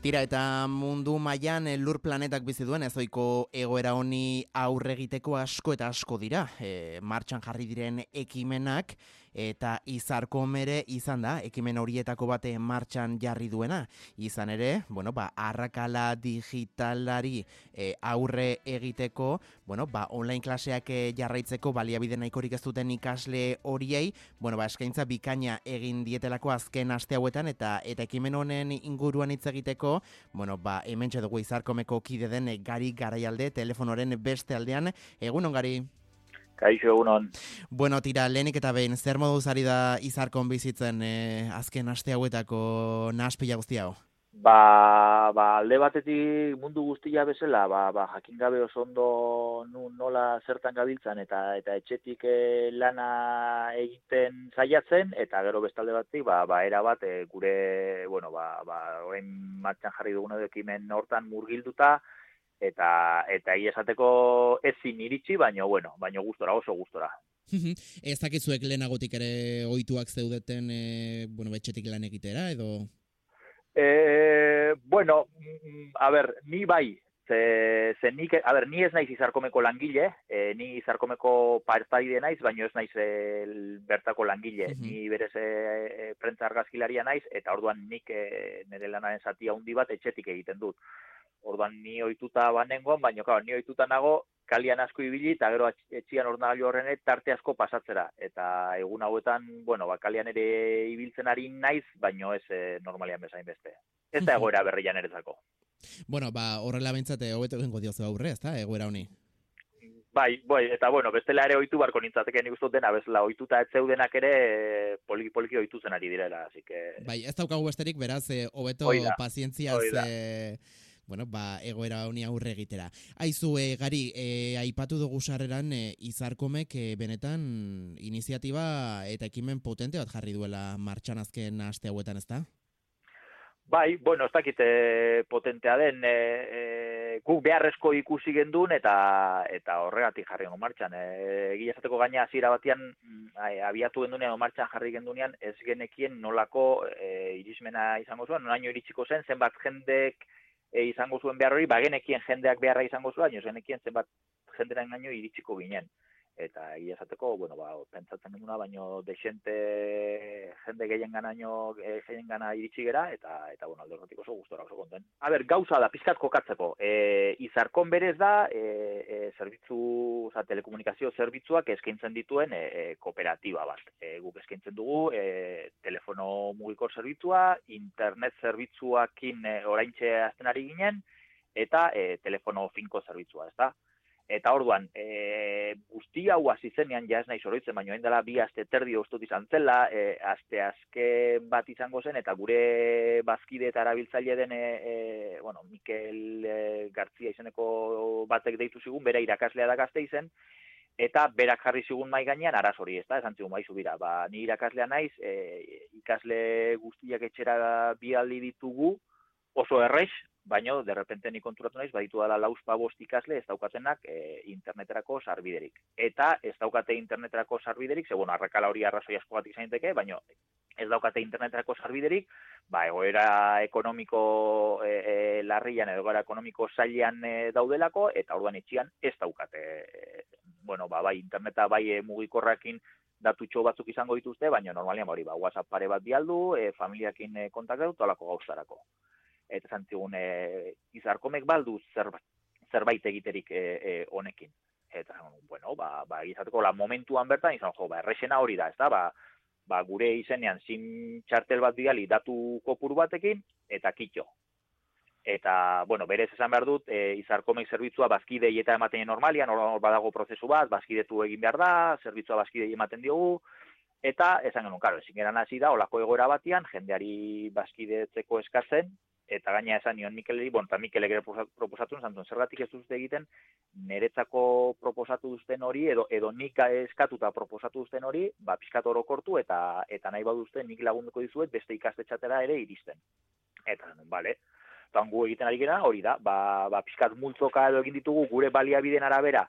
Tira eta mundu mailan lur planetak bizi duen ezoiko egoera honi aurre egiteko asko eta asko dira. E, martxan jarri diren ekimenak eta izarkomere izan da ekimen horietako bate martxan jarri duena. Izan ere, bueno, ba, arrakala digitalari e, aurre egiteko, bueno, ba, online klaseak e, jarraitzeko baliabide nahikorik ez duten ikasle horiei, bueno, ba, eskaintza bikaina egin dietelako azken aste hauetan eta eta ekimen honen inguruan hitz egiteko, bueno, ba, hemen dugu izarkomeko kide den gari garaialde telefonoren beste aldean, egun gari? Kaixo egunon. Bueno, tira, lehenik eta behin, zer modu zari da izarkon bizitzen eh, azken aste hauetako naspila guzti hau? Ba, ba, alde batetik mundu guztia bezala, ba, ba, jakin gabe oso ondo nola zertan gabiltzan eta eta etxetik eh, lana egiten saiatzen eta gero bestalde batetik, ba, ba, era bat eh, gure, bueno, ba, ba, oen martxan jarri dugun ekimen hortan murgilduta, eta eta hi esateko ezin iritsi, baino bueno, baino gustora, oso gustora. ez dakizuek lehenagotik ere ohituak zeudeten e, bueno, betxetik lan egitera edo? E, bueno, mm, a ber, ni bai, ze, ze nik, a ber, ni ez naiz izarkomeko langile, e, ni izarkomeko partaide naiz, baino ez naiz el, bertako langile, ni berez e, e, prentza argazkilaria naiz, eta orduan nik e, nire lanaren zatia handi bat etxetik egiten dut. Orduan ni ohituta banengoan, baina claro, ni ohituta nago kalian asko ibili eta gero etxian ordenagailu horren tarte asko pasatzera eta egun hauetan, bueno, ba kalian ere ibiltzen ari naiz, baino ez e, normalean bezain beste. Ez da egoera berrian eretzako. Bueno, ba horrela beintzate hobeto egingo diozu aurre, ezta? Egoera honi. Bai, bai, eta bueno, bestela ere ohitu barko nintzateke nik dena bezala ohituta ez zeudenak ere poliki poliki ohitu zen ari direla, así que Bai, ez daukagu besterik beraz eh, hobeto pazientzia ze bueno, ba, egoera honi aurre egitera. Aizu, e, gari, e, aipatu dugu sarreran e, izarkomek e, benetan iniziatiba eta ekimen potente bat jarri duela martxan azken aste hauetan, ezta? Bai, bueno, ez dakite potentea den, e, e, guk beharrezko ikusi gendun eta eta horregatik jarri gendun martxan. Egia esateko gaina hasiera batean mm, abiatu gendunean martxan jarri gendunean ez genekien nolako e, irismena izango zuen, noraino iritsiko zen, zenbat jendek e, izango zuen behar hori, bagenekien jendeak beharra izango zuen, baina zenekien zenbat jenderan gaino iritsiko ginen eta egia esateko, bueno, ba, pentsatzen duguna, baino desente jende gehien ganaino, e, gehien gana iritsi gera, eta, eta bueno, alde oso gustora oso konten. A ber, gauza da, pizkat kokatzeko, e, izarkon berez da, e, e, zerbitzu, oza, telekomunikazio zerbitzuak eskaintzen dituen e, e, kooperatiba bat. E, guk eskaintzen dugu, e, telefono mugikor zerbitzua, internet zerbitzuakin e, oraintxe azten ari ginen, eta e, telefono finko zerbitzua, ez da? Eta orduan, e, guzti hau hasi zenean ja ez naiz oroitzen, baina orain dela bi aste terdi ustut izan zela, e, aste aske bat izango zen eta gure bazkide eta erabiltzaile den e, bueno, Mikel e, Gartzia izeneko batek deitu zigun, bere irakaslea da gazte izen, eta berak jarri zigun mai gainean araz hori, ez da, esan zigun bai zubira, ba, ni irakaslea naiz, e, ikasle guztiak etxera bi aldi ditugu, oso errex, baino de repente ni konturatu naiz baditu dela lauspa bost ikasle ez daukatenak e, interneterako sarbiderik. Eta ez daukate interneterako sarbiderik, ze bueno, arrakala hori arrazoi asko bat izan daiteke, baino ez daukate interneterako sarbiderik, ba egoera ekonomiko e, e, larrian edo egoera ekonomiko zailean e, daudelako eta orduan etxian ez daukate e, bueno, ba, bai interneta bai e, mugikorrakin datutxo batzuk izango dituzte, baina normalian hori, ba, WhatsApp pare bat bialdu, e, familiakin e, kontaktatu, tolako gauzarako eta zantzigun e, izarkomek baldu zerbait, zerbait egiterik e, e, honekin. Eta, bueno, ba, ba, izateko la momentuan bertan, izan, jo, ba, errexena hori da, ez da, ba, ba, gure izenean zin txartel bat bidali datu kopuru batekin, eta kitxo. Eta, bueno, berez esan behar dut, e, izarkomek zerbitzua bazkidei eta ematen normalian, hor badago prozesu bat, bazkidetu egin behar da, zerbitzua bazkidei ematen diogu, eta, esan genuen, karo, ezin geran hasi da, olako egoera batian, jendeari bazkidetzeko eskatzen, eta gaina esan nion Mikeleri, bon, eta Mikelek ere proposatu zantun, zergatik ez duzte egiten, niretzako proposatu duzten hori, edo, edo nik eskatuta proposatu duzten hori, ba, pixkat orokortu, eta eta nahi baduzte nik lagunduko dizuet, beste ikastetxatera ere iristen. Eta, bale, eta gu egiten ari gena, hori da, ba, ba, pixkat multzoka edo egin ditugu, gure baliabideen arabera,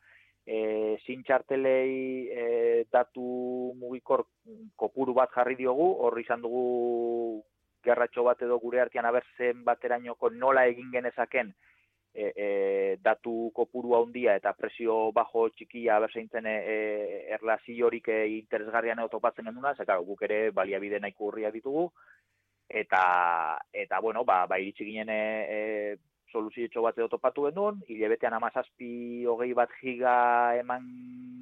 e, zintxartelei e, datu mugikor kopuru bat jarri diogu, horri izan dugu gerratxo bat edo gure artean abertzen baterainoko nola egin genezaken e, e, datu kopuru handia eta presio bajo txikia aberseintzen e, e, erlaziorik e, interesgarrian edo topatzen genduna, ze guk ere baliabide nahiko urria ditugu, eta, eta bueno, ba, ba iritsi ginen e, e, soluzio bat edo topatu genuen, hilebetean amazazpi hogei bat giga eman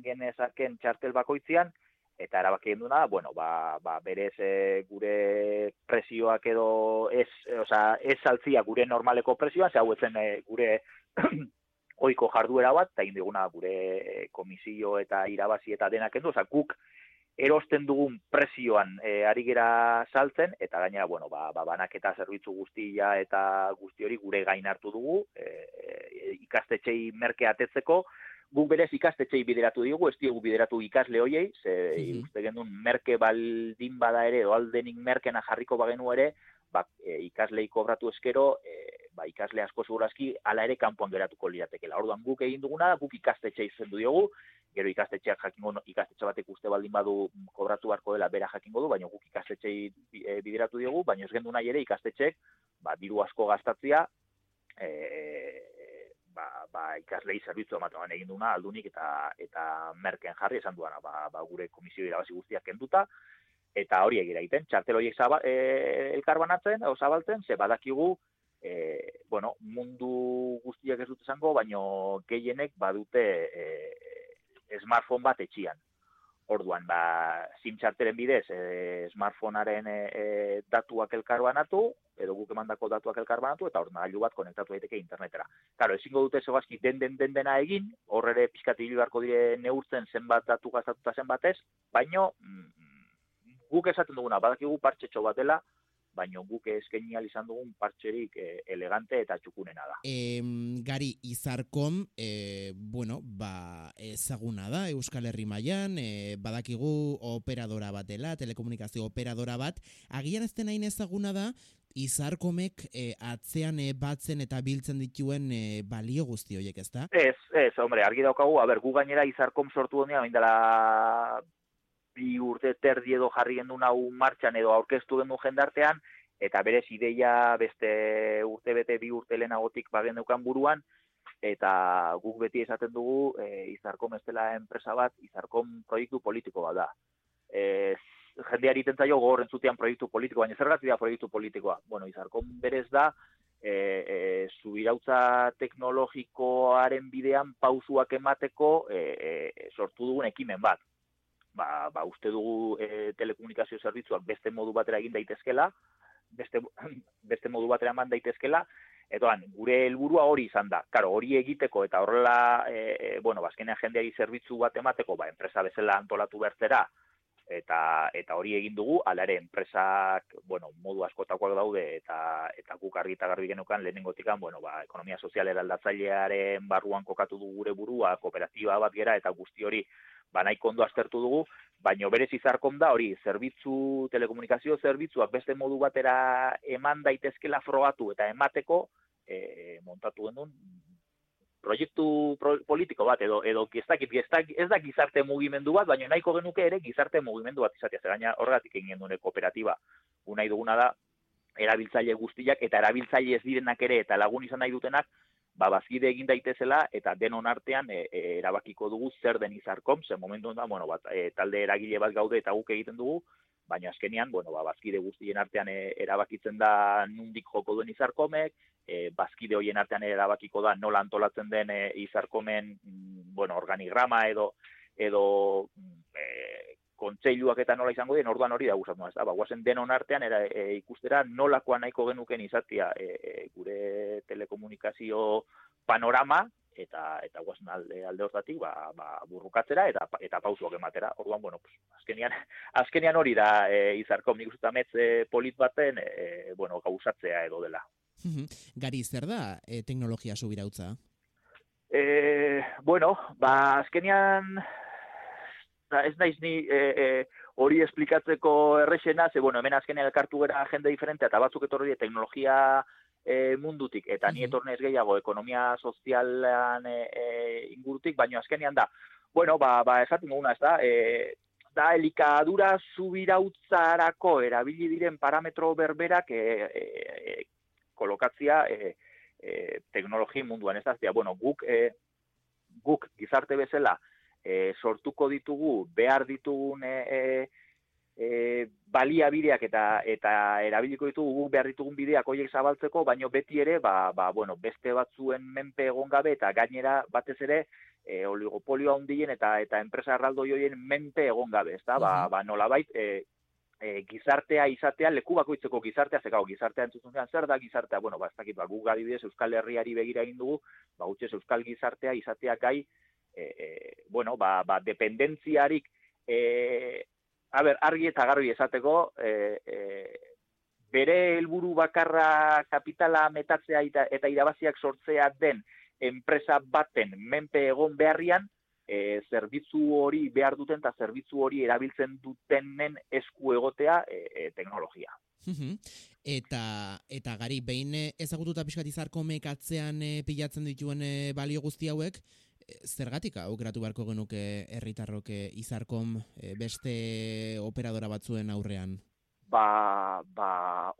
genezaken txartel bakoitzian, eta erabaki duna, bueno, ba, ba berez e, gure presioak edo ez, oza, ez saltzia gure normaleko presioa, ze hau e, gure oiko jarduera bat, eta indiguna gure komisio eta irabazi eta denak endu, oza, guk erosten dugun presioan e, ari gera saltzen, eta gainera, bueno, ba, ba, banaketa zerbitzu guztia eta guzti hori gure gain hartu dugu, e, ikastetxei merke atetzeko, guk berez ikastetxei bideratu dugu, ez diogu bideratu ikasle hoiei, ze mm uste gendun merke baldin bada ere, o aldenik merkena jarriko bagenu ere, ba, e, ikaslei kobratu eskero, e, ba, ikasle asko segurazki, ala ere kanpoan geratuko liratekela. Orduan guk egin duguna, guk ikastetxei zendu diogu, gero ikastetxeak jakingo, ikastetxe batek uste baldin badu kobratu beharko dela bera jakingo du, baina guk ikastetxei e, bideratu diogu, baina ez gendu nahi ere ikastetxek, ba, diru asko gastatzia, e, ba, ba, ikaslei zerbitzu ematen egin duna aldunik eta eta merken jarri esan duana ba, ba gure komisio irabazi guztiak kenduta eta hori egira egiten txartel horiek zaba, e, elkarbanatzen o zabaltzen ze badakigu e, bueno, mundu guztiak ez dut esango baino gehienek badute e, smartphone bat etxian Orduan, ba, SIM txarteren bidez, e, smartphonearen e, e, datuak elkarbanatu, edo guk emandako datuak elkarbanatu, eta hor nagailu bat konektatu daiteke internetera. Claro, ezingo dute zegazki den den den dena egin, horre ere pizkati beharko dire neurtzen zenbat datu gaztatuta zenbatez, baino mm, guk esaten duguna, badakigu partxetxo bat dela, baino guk eskaini izan dugun partxerik e, elegante eta txukunena da. E, gari, izarkom, e, bueno, ba, ezaguna da, Euskal Herri mailan e, badakigu operadora bat dela, telekomunikazio operadora bat, agian ez denain ezaguna da, izarkomek e, atzean e, batzen eta biltzen dituen e, balio guzti horiek, ez da? Ez, ez, hombre, argi daukagu, a ber, gu gainera izarkom sortu honia, mindela bi urte terdi edo jarri gendun hau martxan edo aurkeztu gendu jendartean, eta berez ideia beste urte bete bi urte lehenagotik bagen dukan buruan, eta guk beti esaten dugu e, izarkom ez dela enpresa bat, izarkom proiektu politiko bat da. E, jendeari tentzaio gogor entzutean proiektu politikoa, baina zer da proiektu politikoa? Bueno, izarkom berez da, e, e, zubirautza teknologikoaren bidean pausuak emateko e, e, sortu dugun ekimen bat ba, ba uste dugu e, telekomunikazio zerbitzuak beste modu batera egin daitezkela, beste, beste modu batera eman daitezkela, Etoan, gure helburua hori izan da. Karo, hori egiteko eta horrela, e, e, bueno, bazkenean jendeari zerbitzu bat emateko, ba, enpresa bezala antolatu bertzera, eta eta hori egin dugu, ala ere, enpresak, bueno, modu askotakoak daude, eta eta guk argi eta garbi genukan lehenengotikan, bueno, ba, ekonomia sozial eraldatzailearen barruan kokatu du gure burua, kooperatiba bat gera, eta guzti hori ba nahi kondo aztertu dugu, baino berez izarkom da hori, zerbitzu, telekomunikazio zerbitzuak beste modu batera eman daitezkela frogatu eta emateko e, montatu genuen proiektu politiko bat, edo, edo ez, dakit, ez, da gizarte mugimendu bat, baina nahiko genuke ere gizarte mugimendu bat izatea, zer gaina horregatik egin duen kooperatiba. Unai duguna da, erabiltzaile guztiak eta erabiltzaile ez direnak ere eta lagun izan nahi dutenak ba, bazkide egin daitezela eta denon artean e, e, erabakiko dugu zer den izarkom, zen momentu da, bueno, bat, e, talde eragile bat gaude eta guk egiten dugu, baina azkenean, bueno, ba, bazkide guztien artean e, erabakitzen da nundik joko duen izarkomek, e, bazkide hoien artean erabakiko da nola antolatzen den e, izarkomen, mm, bueno, organigrama edo edo e, kontseiluak eta nola izango dien, orduan hori da gustatu ez da, ba, guazen denon artean era, e, ikustera nolakoa nahiko genuken izatea e, e, gure telekomunikazio panorama, eta eta guazen alde, alde hortatik ba, ba, burrukatzera eta eta pausuak ematera. Orduan, bueno, pues, azkenian, azkenian hori da e, izarko, nik uste e, polit baten, e, bueno, gauzatzea edo dela. Gari, zer da e, teknologia subirautza? E, bueno, ba, azkenian ez naiz ni e, e, hori esplikatzeko errexena, ze bueno, hemen azkenean elkartu gara jende diferente, eta batzuk etorri teknologia e, mundutik, eta ni etornez gehiago ekonomia sozialan e, e, ingurutik, baina azkenean da, bueno, ba, ba esaten duguna, ez da, e, eta elikadura zubirautzarako erabili diren parametro berberak e, e, kolokatzia e, e, teknologi munduan ez da, bueno, guk, e, guk gizarte bezala e, sortuko ditugu, behar ditugun e, e, e, baliabideak eta eta erabiliko ditugu guk behar ditugun bideak hoiek zabaltzeko, baino beti ere, ba, ba, bueno, beste batzuen menpe egon gabe eta gainera batez ere e, oligopolio handien eta eta enpresa erraldo joien menpe egon gabe, ezta? Ba, ba nolabait e, e, gizartea izatea, leku bakoitzeko gizartea, zekau, gizartea entzutunean zer da gizartea, bueno, ba, ez dakit, ba, guk adibidez Euskal Herriari begira egin dugu, ba, gutxez Euskal gizartea izatea gai, e, bueno, ba, ba, dependentziarik e, a ber, argi eta garbi esateko, e, e, bere helburu bakarra kapitala metatzea eta, eta irabaziak sortzea den enpresa baten menpe egon beharrian, e, zerbitzu hori behar duten eta zerbitzu hori erabiltzen dutenen esku egotea e, e, teknologia. eta eta gari behin ezagututa pixkat izarko mekatzean e, pilatzen dituen e, balio guzti hauek, zergatik aukeratu beharko genuke herritarrok eh, izarkom eh, beste operadora batzuen aurrean? Ba, ba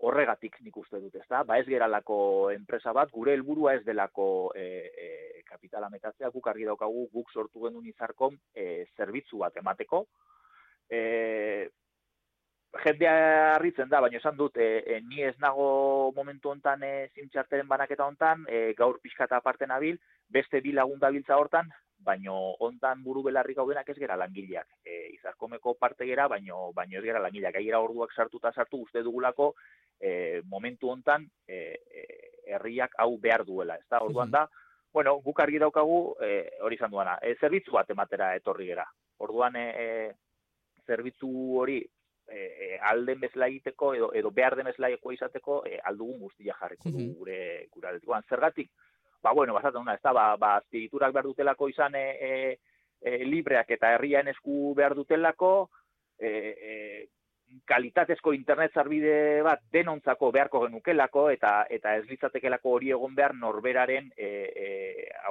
horregatik nik uste dut, ezta? Ba ez geralako enpresa bat, gure helburua ez delako e, e, kapitala metatzea, guk argi daukagu, guk sortu genuen izarkom e, zerbitzu bat emateko. E, jendea harritzen da, baina esan dut, e, ni ez nago momentu hontan e, zintxarteren banaketa hontan, e, gaur pixkata aparte nabil, beste bi lagun dabiltza hortan, baino hontan buru belarrik gaudenak ez gera langileak. E, izarkomeko parte gera, baino, baino ez gera langileak. Gaira orduak sartuta sartu uste dugulako e, momentu hontan e, e, herriak hau behar duela. Ez da, orduan da, bueno, guk argi daukagu e, hori izan duana. E, zerbitzu bat ematera etorri gera. Orduan e, e, zerbitzu hori e, e, alden bezala egiteko edo, edo behar den bezala izateko e, aldugun guztia jarriko du gure, gure Zergatik, ba, bueno, basatzen una, ez da, ba, ba, azpigiturak behar dutelako izan e, e, e, libreak eta herrian esku behar dutelako, e, e, kalitatezko internet zarbide bat denontzako beharko genukelako eta eta ez litzatekelako hori egon behar norberaren e, e,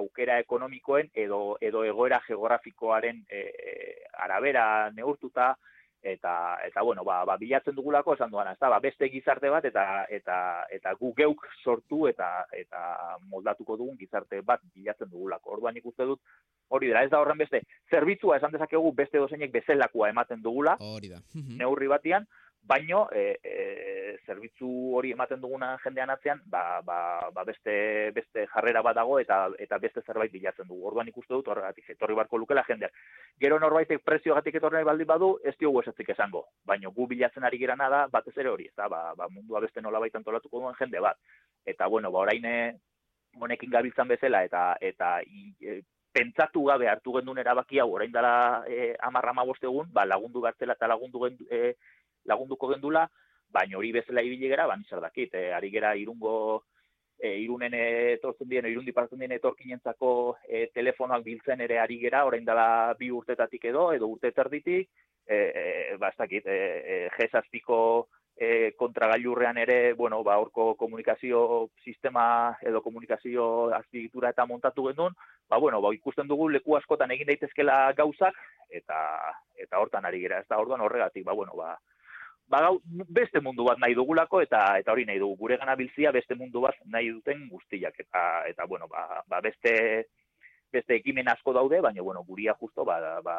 aukera ekonomikoen edo edo egoera geografikoaren e, e arabera neurtuta eta eta bueno ba, ba bilatzen dugulako esan duana ezta? Ba beste gizarte bat eta eta eta gu geuk sortu eta eta moldatuko dugun gizarte bat bilatzen dugulako. Orduan ikuste dut hori da ez da horren beste. Zerbitzua esan dezakegu beste dozeinek bezelakoa ematen dugula. Hori da. Neurri batian baino e, e, zerbitzu hori ematen duguna jendean atzean, ba, ba, ba beste, beste jarrera bat dago eta eta beste zerbait bilatzen dugu. Orduan ikuste dut horregatik, etorri barko lukela jendeak. Gero norbaitek prezio gatik etorri baldin badu, ez diogu esatzik esango. Baino gu bilatzen ari gerana da, batez ere hori, ez da, ba, ba mundua beste nola baitan tolatuko duen jende bat. Eta bueno, ba orain honekin gabiltzan bezala eta eta e, pentsatu gabe hartu gendun erabaki hau orain dela e, amarra egun, ba, lagundu gartela eta lagundu gendu, e, lagunduko gendula, baina hori bezala ibili gera, ban zer dakit, e, ari gera irungo e, irunen etortzen dien, irundi partzen dien etorkinentzako e, telefonoak biltzen ere ari gera, orain dela bi urtetatik edo, edo urte terditik, e, e, ba, ez dakit, e, e, e, kontragailurrean ere, bueno, ba, orko komunikazio sistema edo komunikazio azpigitura eta montatu gendun, ba, bueno, ba, ikusten dugu leku askotan egin daitezkela gauzak, eta eta hortan ari gera, ez da, orduan horregatik, ba, bueno, ba, ba, beste mundu bat nahi dugulako eta eta hori nahi dugu. Gure gana biltzia beste mundu bat nahi duten guztiak. Eta eta bueno ba, ba beste beste ekimen asko daude, baina bueno, guria justo ba, ba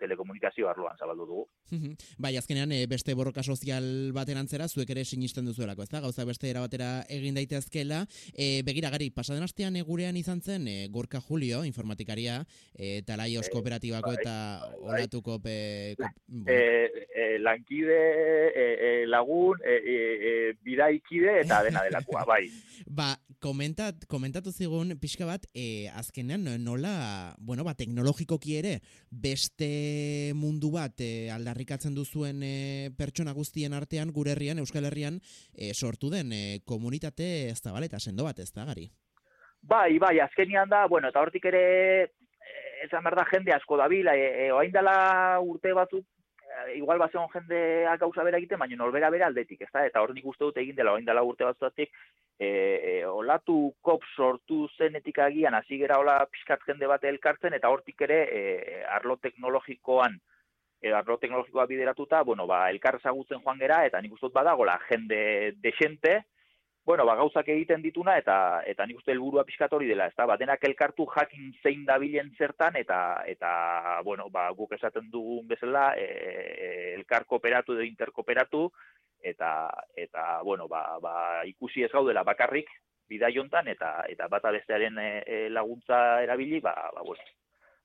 telekomunikazio arloan zabaldu dugu. bai, azkenean e, beste borroka sozial baten antzera zuek ere sinisten duzuelako, ezta? Gauza beste era batera egin daitezkela. E, begira gari, pasaden astean egurean izan zen e, Gorka Julio, informatikaria, e, Talaios e, kooperatibako bai, eta bai, Olatuko pe, e, e, lankide, e, e, lagun, e, e, e, bidaikide eta dena delakoa, bai. ba, komentat, komentatu zigun pixka bat, e, azkenean nola, bueno, ba, teknologikoki ere, beste mundu bat e, aldarrikatzen duzuen e, pertsona guztien artean, gure herrian, Euskal Herrian, e, sortu den e, komunitate ez da baleta, sendo bat ez da, gari? Bai, bai, azkenian da, bueno, eta hortik ere, ezan behar da jende asko da bila, e, e, urte batzuk igual ba zeon jendea gauza bera egiten, baina norbera bera aldetik, ezta? Eta hor nik uste dut egin dela, orain dela urte batzuatik, e, e, olatu kop sortu zenetik agian, hasi gera hola pixkat jende bat elkartzen, eta hortik ere, e, arlo teknologikoan edo arlo teknologikoa bideratuta, bueno, ba, elkar zagutzen joan gera, eta nik uste dut badagola jende desente, bueno, ba, gauzak egiten dituna, eta eta nik uste helburua pixkatori dela, ez da, ba, denak elkartu jakin zein dabilen zertan, eta, eta bueno, ba, guk esaten dugun bezala, e, e, elkar kooperatu edo interkooperatu, eta, eta bueno, ba, ba, ikusi ez gaudela bakarrik, bidaiontan, eta, eta bata bestearen e, e, laguntza erabili, ba, ba, bueno,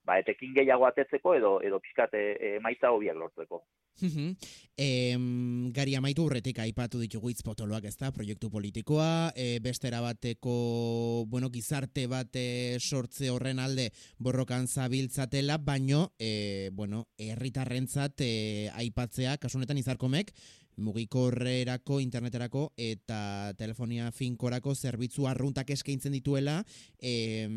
ba, etekin gehiago atetzeko edo edo pizkat e, emaitza hobiak lortzeko. Em, gari amaitu urretik aipatu ditugu hitz potoloak, ezta? Proiektu politikoa, e, bestera bateko, bueno, gizarte bate sortze horren alde borrokan zabiltzatela, baino, e, bueno, herritarrentzat e, aipatzea, kasunetan izarkomek, mugikorrerako, interneterako eta telefonia finkorako zerbitzu arruntak eskaintzen dituela e,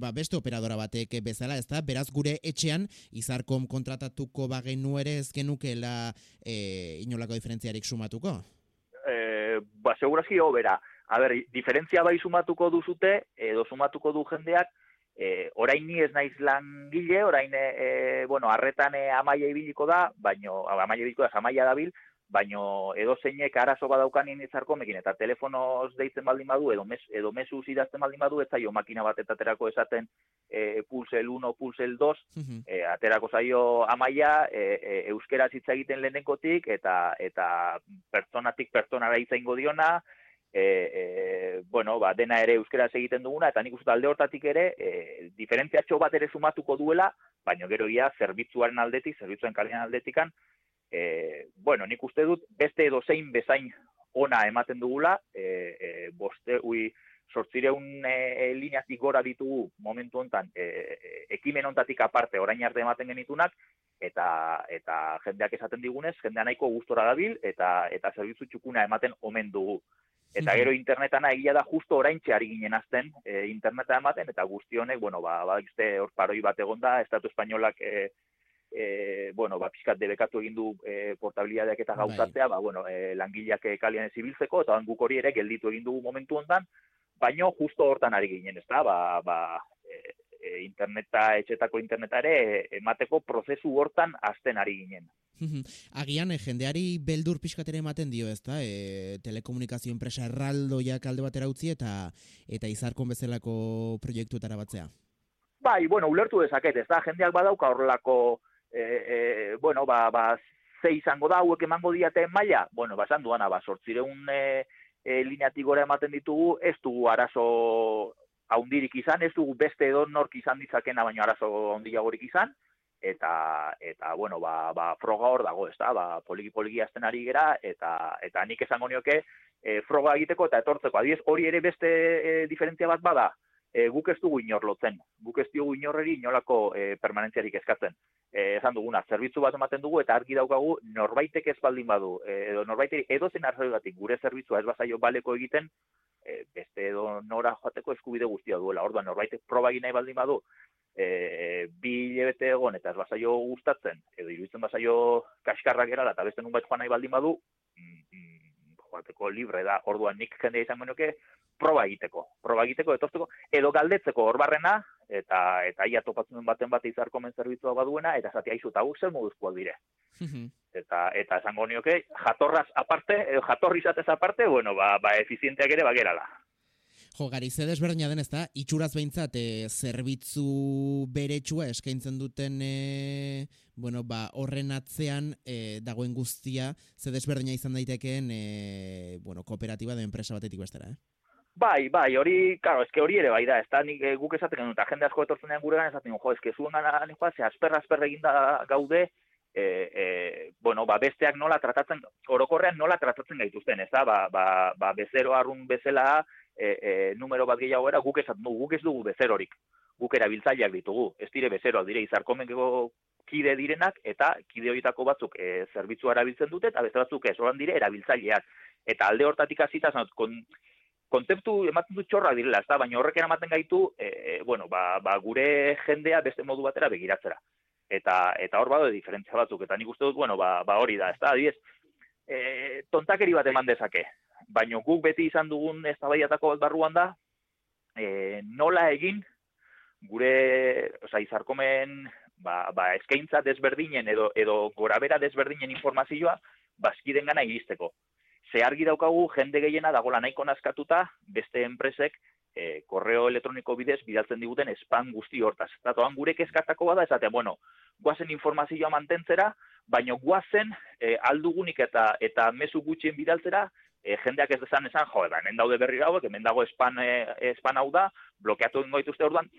ba, beste operadora batek bezala, ez da? Beraz gure etxean izarkom kontratatuko bagenu ere ez genukela e, inolako diferentziarik sumatuko? E, ba, segurazki hobera. A ber, diferentzia bai sumatuko duzute, edo sumatuko du jendeak, e, orain ni ez naiz langile, orain, e, bueno, arretan e, amaia ibiliko da, baino, amaia ibiliko da, amaia dabil, baino edo zeinek arazo badaukan initzarko mekin eta telefonoz deitzen baldin badu edo mes edo mezu idazten baldin badu ez zaio makina bat aterako esaten e, pulsel 1 pulsel 2 e, aterako zaio amaia e, e, euskera hitz egiten lehenenkotik eta eta pertsonatik pertsonara izango diona e, e, bueno, ba, dena ere euskera egiten duguna eta nik uste alde hortatik ere e, diferentziatxo bat ere sumatuko duela baino gero ia zerbitzuaren aldetik zerbitzuen kalian aldetikan e, bueno, nik uste dut beste edo zein bezain ona ematen dugula, e, e, boste, ui, sortzireun e, lineatik gora ditugu momentu hontan e, e, ekimen hontatik aparte orain arte ematen genitunak, eta eta jendeak esaten digunez, jendea nahiko gustora dabil, eta eta zerbitzu txukuna ematen omen dugu. Eta gero internetana egia da justo oraintxe ari ginen azten e, interneta ematen, eta guzti honek, bueno, ba, ba, hor paroi bat egonda, Estatu Espainolak e, e, bueno, ba, pixkat debekatu egin du e, portabilidadeak eta bai. gauzatzea, ba, bueno, e, langileak kalian ezibiltzeko, eta guk hori ere gelditu egin dugu momentu hontan, baino justo hortan ari ginen, ez da, ba, ba, e, e, interneta, etxetako interneta ere, emateko prozesu hortan azten ari ginen. Agian, e, jendeari beldur pixkatere ematen dio, ez da, e, telekomunikazio enpresa erraldoiak alde batera utzi eta eta izarkon bezalako proiektuetara batzea. Bai, bueno, ulertu dezaket, ez da, jendeak badauka horrelako e, e, bueno, ba, ba, ze izango da, hauek emango diate maila, bueno, ba, esan duana, ba, sortzireun e, e, lineatik gora ematen ditugu, ez dugu arazo haundirik izan, ez dugu beste edo nork izan ditzakena, baina arazo haundiagorik izan, eta, eta bueno, ba, ba, froga hor dago, ez da, ba, poliki-poliki azten ari gera, eta, eta nik esango nioke, e, froga egiteko eta etortzeko. Adiez, hori ere beste e, diferentzia bat bada, e, guk ez dugu inor lotzen, guk ez dugu inorreri inolako e, permanentziarik eskatzen. E, esan duguna, zerbitzu bat ematen dugu eta argi daukagu norbaitek ez baldin badu, e, edo norbaitek edo zen arzoigatik gure zerbitzua ez bazaio baleko egiten, e, beste edo nora joateko eskubide guztia duela. Orduan, norbaitek proba nahi baldin badu, e, bi hilebete egon eta ez bazaio gustatzen, edo iruditzen bazaio kaskarrak erala eta beste nunbait joan nahi baldin badu, mm, mm, joateko libre da. Orduan, nik jendea izan menuke, proba egiteko, proba egiteko etortzeko edo galdetzeko horbarrena eta eta ia topatzen baten bat izar komen zerbitzua baduena eta zati aizu ta zer moduzkoak dire. eta eta esango nioke jatorraz aparte edo jatorri izatez aparte, bueno, ba ba efizienteak ere bagerala. Jo, gari, desberdina den ez da, itxuraz behintzat, e, zerbitzu beretsua eskaintzen duten, e, bueno, ba, horren atzean e, dagoen guztia, ze desberdina izan daitekeen, e, bueno, kooperatiba de enpresa batetik bestera, eh? Bai, bai, hori, claro, eske hori ere bai da, ez da nik e, guk esaten genuen, eta jende asko etortzen gure gana esaten jo, eske zuen gana nikoa, ze asperra asperra eginda gaude, e, e, bueno, ba, besteak nola tratatzen, orokorrean nola tratatzen gaituzten, ez da, ba, ba, ba bezero arrun bezala, e, e, numero bat gehiago era, guk esaten dugu, guk ez dugu bezerorik, guk erabiltzaileak ditugu, ez dire bezeroak dire, izarkomengo kide direnak, eta kide horietako batzuk e, zerbitzua erabiltzen dute, eta beste batzuk ez, oran dire, erabiltzaileak. Eta alde hortatik azita, kon, kontzeptu ematen du txorrak direla, ezta, baina horrek ematen gaitu, e, bueno, ba, ba, gure jendea beste modu batera begiratzera. Eta eta hor bado diferentzia batzuk eta nik uste dut, bueno, ba, ba hori da, ezta, adibidez, e, tontakeri bat eman dezake. Baina guk beti izan dugun eztabaiatako bat barruan da, e, nola egin gure, oza, izarkomen ba, ba eskaintza desberdinen edo, edo gorabera desberdinen informazioa, bazkiden gana iristeko. Ze argi daukagu, jende gehiena dagola nahiko nazkatuta, beste enpresek, e, korreo elektroniko bidez bidaltzen diguten spam guzti hortaz. Eta toan gure kezkatako bada, esaten, bueno, guazen informazioa mantentzera, baina guazen e, aldugunik eta eta mezu gutxien bidaltzera, e, jendeak ez dezan esan, jo, hemen daude berri hauek, hemen dago espan, e, espan hau da, blokeatu ingo dituzte orduan,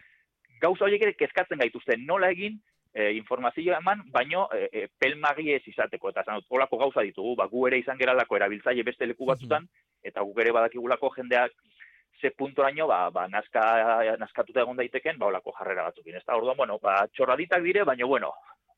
gauza horiek ere kezkatzen gaituzte, nola egin, e, informazioa eman, baino e, e, pelmagi ez izateko, eta zanot, olako gauza ditugu, ba, gu ere izan geralako erabiltzaile beste leku batzutan, eta gu ere badakigulako jendeak ze puntoraino ba, ba nazka, nazkatuta egon daiteken, ba, olako jarrera batzukin. Ez da, orduan, bueno, ba, txorraditak dire, baina, bueno,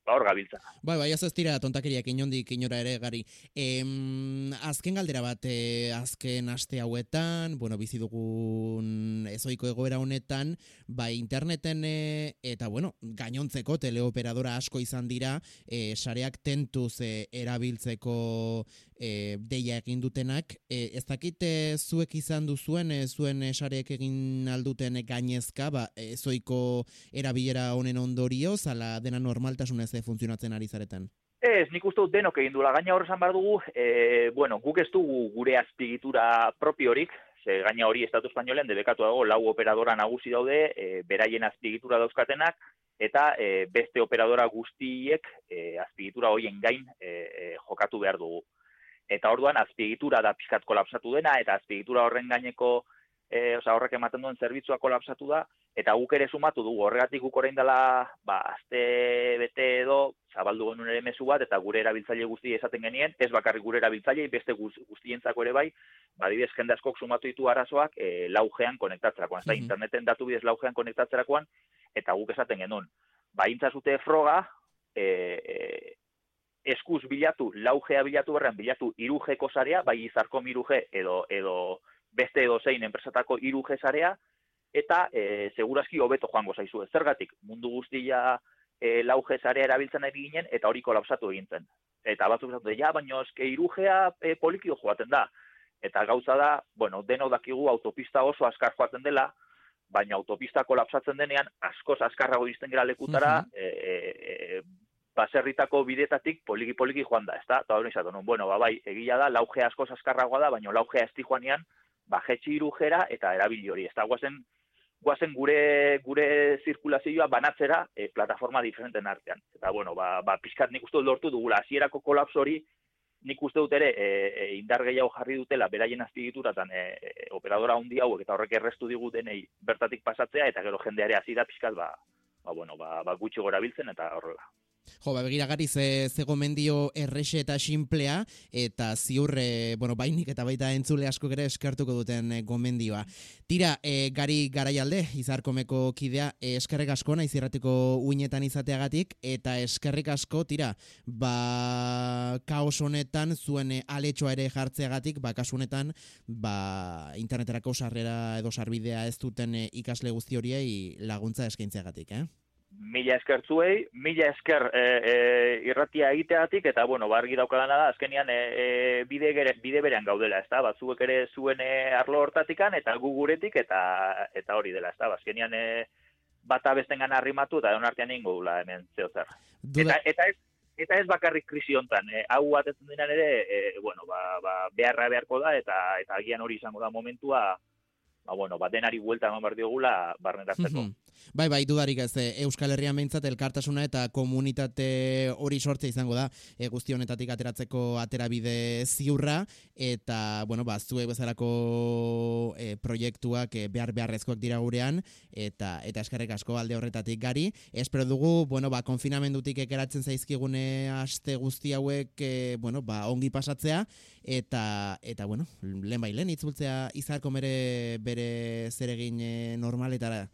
ba, hor gabiltza. Bai, bai, ez dira tontakeriak inondik inora ere gari. Em, azken galdera bat, e, azken aste hauetan, bueno, bizi dugun ezoiko egoera honetan, bai, interneten e, eta, bueno, gainontzeko teleoperadora asko izan dira, e, sareak tentuz e, erabiltzeko e, deia egin dutenak. E, ez dakit e, zuek izan duzuen, e, zuen e, sareek egin alduten gainezka, ba, ezoiko erabilera honen ondorio, zala dena normaltasunez ze funtzionatzen ari zaretan? Ez, nik uste dut denok egin duela. Gaina horrezan behar dugu, e, bueno, guk ez dugu gure azpigitura propiorik, ze gaina hori Estatu Espainolen debekatu dago lau operadora nagusi daude, e, beraien azpigitura dauzkatenak, eta e, beste operadora guztiek e, azpigitura horien gain e, e, jokatu behar dugu. Eta orduan azpigitura da pizkat kolapsatu dena, eta azpigitura horren gaineko e, oza, horrek ematen duen zerbitzua kolapsatu da, eta guk ere sumatu dugu, horregatik guk orain dela, ba, azte bete edo, zabaldu genuen ere mesu bat, eta gure erabiltzaile guzti esaten genien, ez bakarrik gure erabiltzaile, beste guztientzako ere bai, ba, dibez, jende askok sumatu ditu arazoak, e, laugean konektatzerakoan, mm interneten datu bidez laugean konektatzerakoan, eta guk esaten genuen. Ba, intzazute froga, e, e, eskuz bilatu, laugea bilatu berrean, bilatu irujeko zarea, bai izarko miruge edo, edo beste edo zein enpresatako iru jesarea, eta e, segurazki hobeto joango zaizu. Zergatik, mundu guztia e, lau jesarea erabiltzen ari ginen, eta hori kolapsatu egin zen. Eta batzuk zatu, ja, baina eske irugea e, polikio joaten da. Eta gauza da, bueno, deno dakigu autopista oso askar joaten dela, baina autopista kolapsatzen denean, askoz askarrago izten gara lekutara, mm -hmm. Baserritako bidetatik poliki-poliki joan da, ezta? Eta hori izatu, bueno, ba, bai, egia da, lauge askoz askarragoa da, baina laugea esti joanean, ba, jetxi irujera eta erabili hori. Ez da, guazen, guazen gure, gure zirkulazioa banatzera e, plataforma diferenten artean. Eta, bueno, ba, ba pixkat nik uste lortu dugula, hasierako kolaps hori, nik uste dut ere, e, e, indar gehiago jarri dutela, beraien azpigituratan e, e, operadora hundi hauek, eta horrek errestu digutenei bertatik pasatzea, eta gero jendeare hasi da pixkat, ba, ba, bueno, ba, ba gutxi gora biltzen, eta horrela. Jo, ba, begira gari ze, ze gomendio errexe eta simplea, eta ziur, e, bueno, bainik eta baita entzule asko ere eskertuko duten e, gomendioa. Tira, e, gari garaialde, izarkomeko kidea, e, eskerrik asko naiz irratiko uinetan izateagatik, eta eskerrik asko, tira, ba, kaos honetan, zuen aletxoa ere jartzeagatik, ba, kasunetan, ba, interneterako sarrera edo sarbidea ez duten ikasle guzti horiei laguntza eskaintzeagatik, eh? Mila esker zuei, mila esker e, e, irratia egiteatik, eta, bueno, bargi daukadana da, azkenian e, e, bide, gere, bide berean gaudela, ez da, batzuek ere zuen e, arlo hortatikan, eta guguretik, eta eta hori dela, ez da, azkenian e, bata besten gana arrimatu, eta egon artean ingo dula hemen zehozer. Eta, eta ez, eta ez bakarrik krisi hontan, e, hau batetzen dinan ere, e, bueno, ba, ba, beharra beharko da, eta eta agian hori izango da momentua, ba, bueno, ba, denari buelta eman behar diogula barnetatzeko. Bai, bai, dudarik ez, eh, Euskal Herrian behintzat elkartasuna eta komunitate hori sortze izango da, e, guzti honetatik ateratzeko aterabide ziurra, eta, bueno, ba, zuek bezalako e, proiektuak e, behar beharrezkoak dira gurean, eta eta eskerrek asko alde horretatik gari. Espero dugu, bueno, ba, konfinamendutik ekeratzen zaizkigune aste guzti hauek, e, bueno, ba, ongi pasatzea, eta, eta bueno, lehen bai, lehen itzultzea izarko bere, bere zeregin normaletara.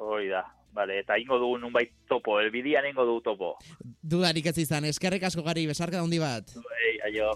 Hoi da, vale, eta ingo dugu nunbait topo, elbidian ingo dugu topo. Dudarik ez izan, eskerrek asko gari, besarka handi bat. Ei, aio.